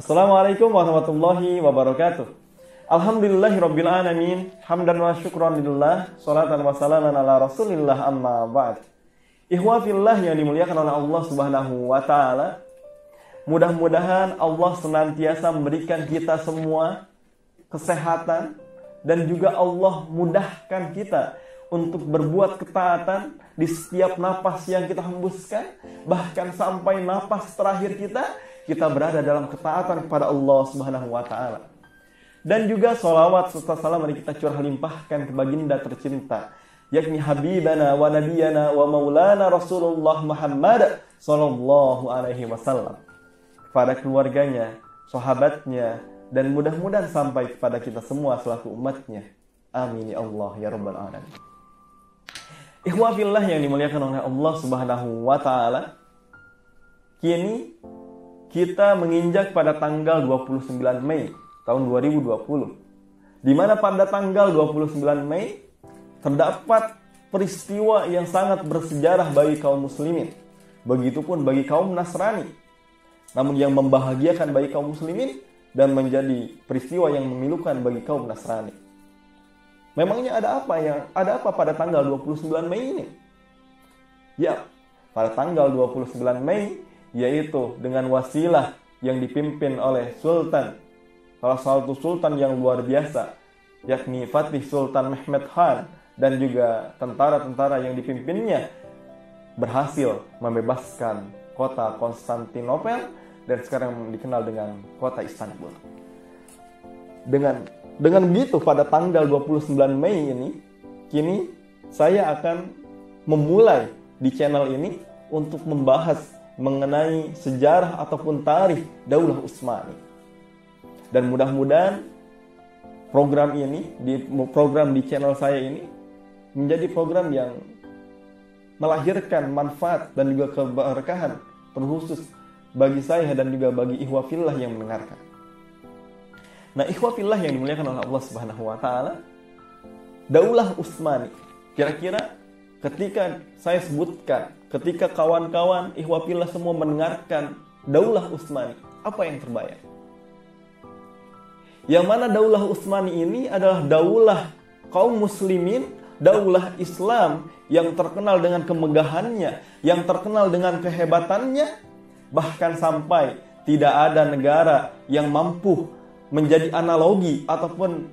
Assalamualaikum warahmatullahi wabarakatuh. Alhamdulillahirabbil alamin, hamdan wa syukran lillah, salatan wa salaman ala Rasulillah amma ba'd. Ihwa fillah yang dimuliakan oleh Allah Subhanahu wa taala. Mudah-mudahan Allah senantiasa memberikan kita semua kesehatan dan juga Allah mudahkan kita untuk berbuat ketaatan di setiap napas yang kita hembuskan, bahkan sampai napas terakhir kita, kita berada dalam ketaatan kepada Allah Subhanahu wa taala. Dan juga salawat serta salam mari kita curah limpahkan ke baginda tercinta, yakni habibana wa nabiyana wa maulana Rasulullah Muhammad sallallahu alaihi wasallam. Kepada keluarganya, sahabatnya, dan mudah-mudahan sampai kepada kita semua selaku umatnya. Amin ya Allah ya rabbal alamin. Ikhwafillah yang dimuliakan oleh Allah Subhanahu wa taala. Kini kita menginjak pada tanggal 29 Mei tahun 2020. Di mana pada tanggal 29 Mei terdapat peristiwa yang sangat bersejarah bagi kaum muslimin. Begitupun bagi kaum Nasrani. Namun yang membahagiakan bagi kaum muslimin dan menjadi peristiwa yang memilukan bagi kaum Nasrani. Memangnya ada apa yang ada apa pada tanggal 29 Mei ini? Ya, pada tanggal 29 Mei yaitu dengan wasilah yang dipimpin oleh sultan salah satu sultan yang luar biasa yakni Fatih Sultan Mehmed Khan dan juga tentara-tentara yang dipimpinnya berhasil membebaskan kota Konstantinopel dan sekarang dikenal dengan kota Istanbul. Dengan dengan begitu pada tanggal 29 Mei ini, kini saya akan memulai di channel ini untuk membahas mengenai sejarah ataupun tarikh Daulah Utsmani. Dan mudah-mudahan program ini di program di channel saya ini menjadi program yang melahirkan manfaat dan juga keberkahan terkhusus bagi saya dan juga bagi ihwafillah yang mendengarkan. Nah, ikhwafillah yang dimuliakan oleh Allah Subhanahu wa taala, Daulah Utsmani. Kira-kira ketika saya sebutkan, ketika kawan-kawan ikhwafillah semua mendengarkan Daulah Utsmani, apa yang terbayang? Yang mana Daulah Utsmani ini adalah daulah kaum muslimin, daulah Islam yang terkenal dengan kemegahannya, yang terkenal dengan kehebatannya, bahkan sampai tidak ada negara yang mampu menjadi analogi ataupun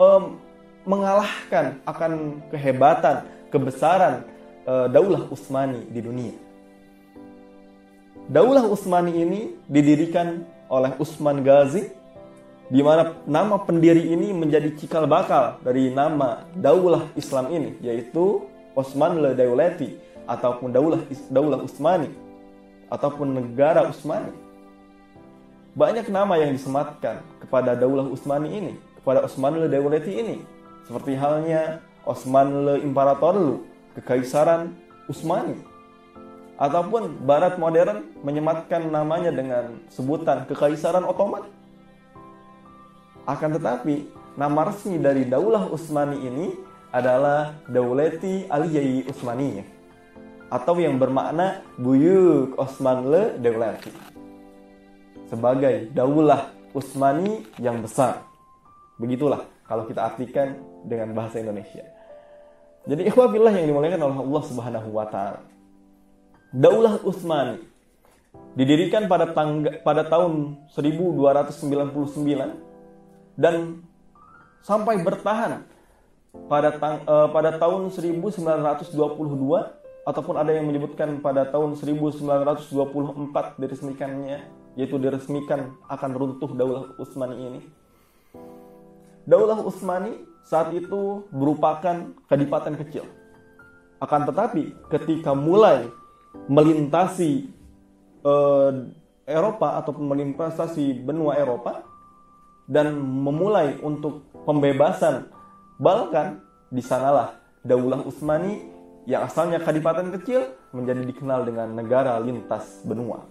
um, mengalahkan akan kehebatan, kebesaran Daulah Utsmani di dunia. Daulah Utsmani ini didirikan oleh Utsman Ghazi di mana nama pendiri ini menjadi cikal bakal dari nama Daulah Islam ini yaitu Osman le Daulati ataupun Daulah Daulah Utsmani ataupun negara Utsmani banyak nama yang disematkan kepada Daulah Utsmani ini, kepada Osman le Daulati ini. Seperti halnya Osman le Imperatorlu, Kekaisaran Utsmani. Ataupun Barat modern menyematkan namanya dengan sebutan Kekaisaran Ottoman. Akan tetapi, nama resmi dari Daulah Utsmani ini adalah Daulati Aliyai Utsmaniyah atau yang bermakna Buyuk Osman le Daulati sebagai daulah Utsmani yang besar. Begitulah kalau kita artikan dengan bahasa Indonesia. Jadi ikhwafillah yang dimuliakan oleh Allah Subhanahu wa taala. Daulah Utsmani didirikan pada tangga, pada tahun 1299 dan sampai bertahan pada tang, uh, pada tahun 1922 ataupun ada yang menyebutkan pada tahun 1924 diresmikannya yaitu diresmikan akan runtuh Daulah Utsmani ini. Daulah Utsmani saat itu merupakan kadipaten kecil. Akan tetapi ketika mulai melintasi eh, Eropa ataupun melintasi benua Eropa dan memulai untuk pembebasan Balkan, di sanalah Daulah Utsmani yang asalnya kadipaten kecil menjadi dikenal dengan negara lintas benua.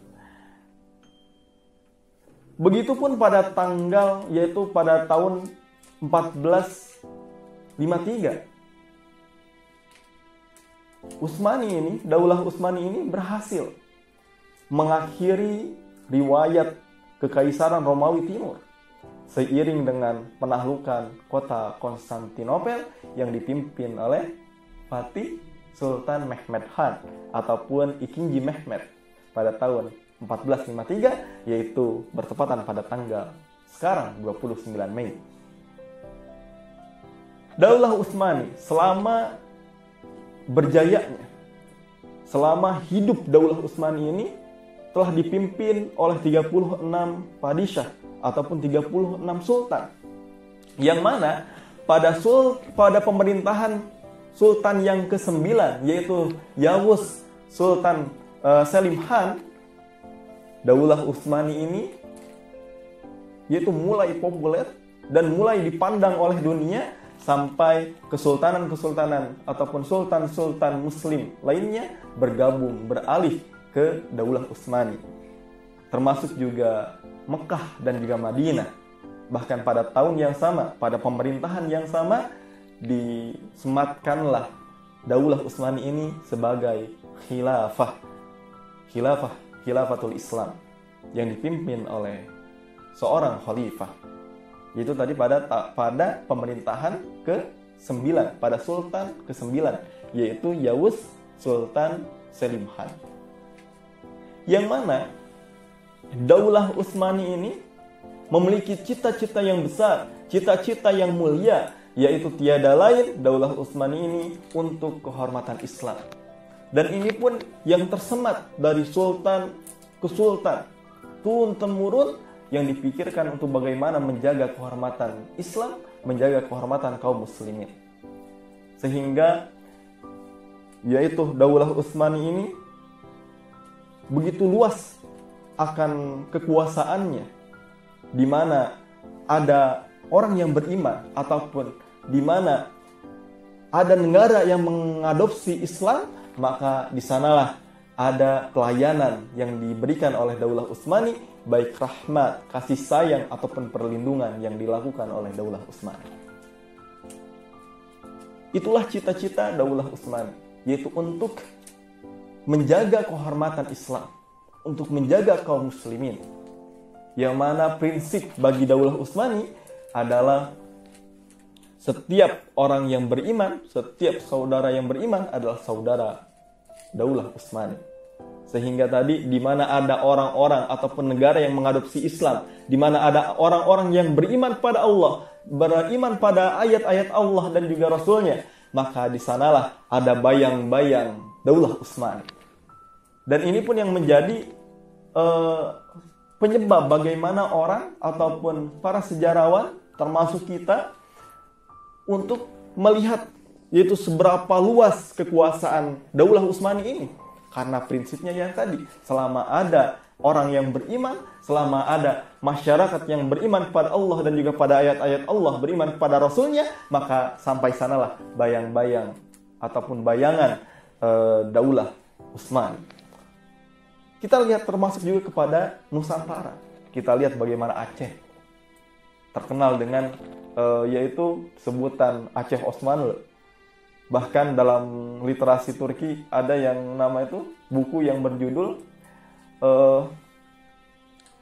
Begitupun pada tanggal yaitu pada tahun 1453. Usmani ini, Daulah Usmani ini berhasil mengakhiri riwayat Kekaisaran Romawi Timur seiring dengan penahlukan kota Konstantinopel yang dipimpin oleh Fatih Sultan Mehmed Khan ataupun Ikinji Mehmed pada tahun 1453 yaitu bertepatan pada tanggal sekarang 29 Mei. Daulah Utsmani selama berjayanya selama hidup Daulah Utsmani ini telah dipimpin oleh 36 padishah ataupun 36 sultan. Yang mana pada sul pada pemerintahan sultan yang ke-9 yaitu Yawus Sultan uh, Selim Han Daulah Utsmani ini yaitu mulai populer dan mulai dipandang oleh dunia sampai kesultanan-kesultanan ataupun sultan-sultan muslim lainnya bergabung beralih ke Daulah Utsmani. Termasuk juga Mekah dan juga Madinah. Bahkan pada tahun yang sama, pada pemerintahan yang sama, disematkanlah Daulah Utsmani ini sebagai khilafah. Khilafah, khilafatul Islam yang dipimpin oleh seorang khalifah. Yaitu tadi pada pada pemerintahan ke-9, pada sultan ke-9, yaitu Yawus Sultan Selim Khan yang mana Daulah Utsmani ini memiliki cita-cita yang besar, cita-cita yang mulia, yaitu tiada lain Daulah Utsmani ini untuk kehormatan Islam. Dan ini pun yang tersemat dari sultan ke sultan, turun temurun yang dipikirkan untuk bagaimana menjaga kehormatan Islam, menjaga kehormatan kaum muslimin. Sehingga yaitu Daulah Utsmani ini begitu luas akan kekuasaannya di mana ada orang yang beriman ataupun di mana ada negara yang mengadopsi Islam maka di sanalah ada pelayanan yang diberikan oleh Daulah Utsmani baik rahmat, kasih sayang ataupun perlindungan yang dilakukan oleh Daulah Utsmani. Itulah cita-cita Daulah Utsmani yaitu untuk menjaga kehormatan Islam, untuk menjaga kaum muslimin. Yang mana prinsip bagi Daulah Utsmani adalah setiap orang yang beriman, setiap saudara yang beriman adalah saudara Daulah Utsmani. Sehingga tadi di mana ada orang-orang ataupun negara yang mengadopsi Islam, di mana ada orang-orang yang beriman pada Allah, beriman pada ayat-ayat Allah dan juga Rasulnya, maka di sanalah ada bayang-bayang Daulah Utsmani. Dan ini pun yang menjadi uh, penyebab bagaimana orang ataupun para sejarawan termasuk kita untuk melihat yaitu seberapa luas kekuasaan Daulah Utsmani ini. Karena prinsipnya yang tadi, selama ada orang yang beriman, selama ada masyarakat yang beriman pada Allah dan juga pada ayat-ayat Allah, beriman kepada Rasulnya, maka sampai sanalah bayang-bayang ataupun bayangan uh, daulah Utsman. Kita lihat termasuk juga kepada Nusantara. Kita lihat bagaimana Aceh terkenal dengan uh, yaitu sebutan Aceh Osmanlı. Bahkan dalam literasi Turki ada yang nama itu buku yang berjudul uh,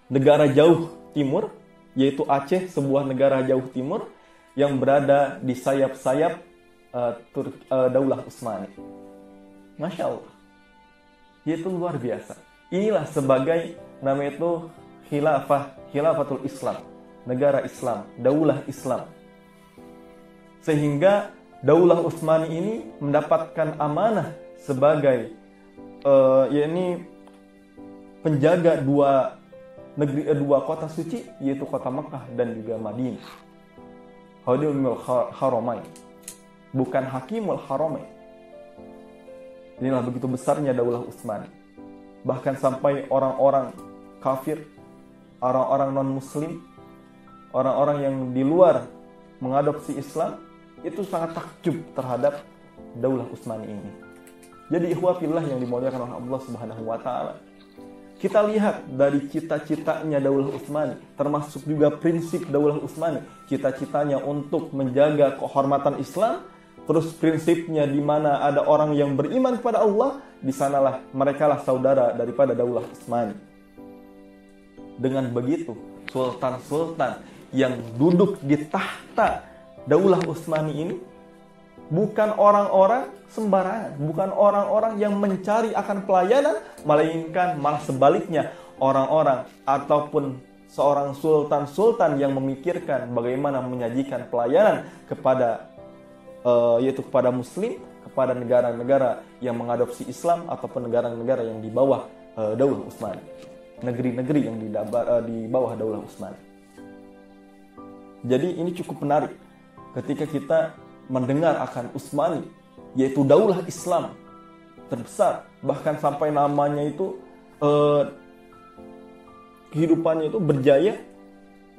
Negara Jauh Timur, yaitu Aceh sebuah negara jauh timur yang berada di sayap-sayap uh, uh, Daulah Utsmani. Masya Allah. Itu luar biasa. Inilah sebagai nama itu khilafah, khilafatul Islam. Negara Islam, daulah Islam. Sehingga daulah Utsmani ini mendapatkan amanah sebagai uh, yakni penjaga dua negeri eh, dua kota suci yaitu kota Mekah dan juga Madinah. Hadimul Haramain. Bukan Hakimul Haramain. Inilah begitu besarnya Daulah Utsmani. Bahkan sampai orang-orang kafir, orang-orang non-muslim, orang-orang yang di luar mengadopsi Islam itu sangat takjub terhadap Daulah Utsmani ini. Jadi ikhwafillah yang dimuliakan oleh Allah Subhanahu wa taala. Kita lihat dari cita-citanya Daulah Utsmani, termasuk juga prinsip Daulah Utsmani, cita-citanya untuk menjaga kehormatan Islam Terus prinsipnya di mana ada orang yang beriman kepada Allah, di sanalah mereka lah saudara daripada Daulah Utsmani. dengan begitu sultan-sultan yang duduk di tahta Daulah Utsmani ini bukan orang-orang sembarangan, bukan orang-orang yang mencari akan pelayanan, melainkan malah sebaliknya orang-orang ataupun seorang sultan-sultan yang memikirkan bagaimana menyajikan pelayanan kepada uh, yaitu kepada muslim, kepada negara-negara yang mengadopsi Islam ataupun negara-negara yang di bawah uh, Daulah Utsmani. Negeri-negeri yang di, uh, di bawah Daulah Utsmani. Jadi ini cukup menarik ketika kita mendengar akan Utsmani yaitu daulah Islam terbesar. Bahkan sampai namanya itu eh, kehidupannya itu berjaya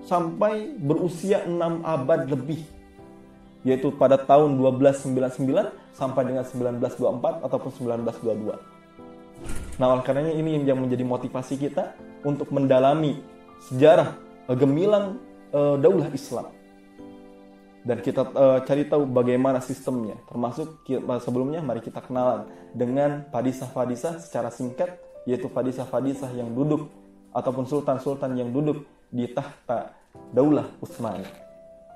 sampai berusia 6 abad lebih. Yaitu pada tahun 1299 sampai dengan 1924 ataupun 1922. Nah, oleh karenanya ini yang menjadi motivasi kita untuk mendalami sejarah eh, gemilang uh, daulah Islam dan kita uh, cari tahu bagaimana sistemnya. Termasuk sebelumnya mari kita kenalan dengan padisah-padisah secara singkat yaitu padisah-padisah yang duduk ataupun sultan-sultan yang duduk di tahta Daulah Utsmani.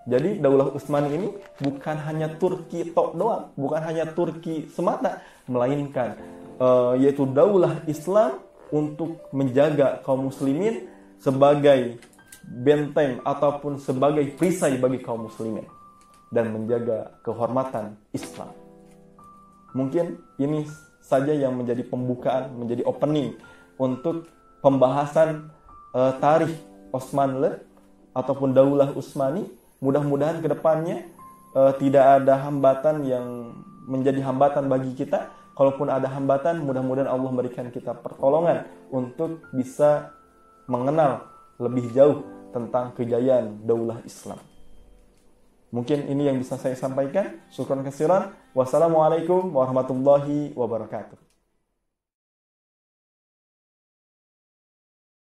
Jadi Daulah Utsmani ini bukan hanya Turki tok doang, bukan hanya Turki semata, melainkan uh, yaitu Daulah Islam untuk menjaga kaum muslimin sebagai benteng ataupun sebagai perisai bagi kaum muslimin dan menjaga kehormatan Islam. Mungkin ini saja yang menjadi pembukaan, menjadi opening untuk pembahasan uh, tarikh Osmanle ataupun Daulah Utsmani. Mudah-mudahan ke depannya uh, tidak ada hambatan yang menjadi hambatan bagi kita. Kalaupun ada hambatan, mudah-mudahan Allah memberikan kita pertolongan untuk bisa mengenal lebih jauh tentang kejayaan daulah Islam. Mungkin ini yang bisa saya sampaikan. Syukran kasiran. Wassalamualaikum warahmatullahi wabarakatuh.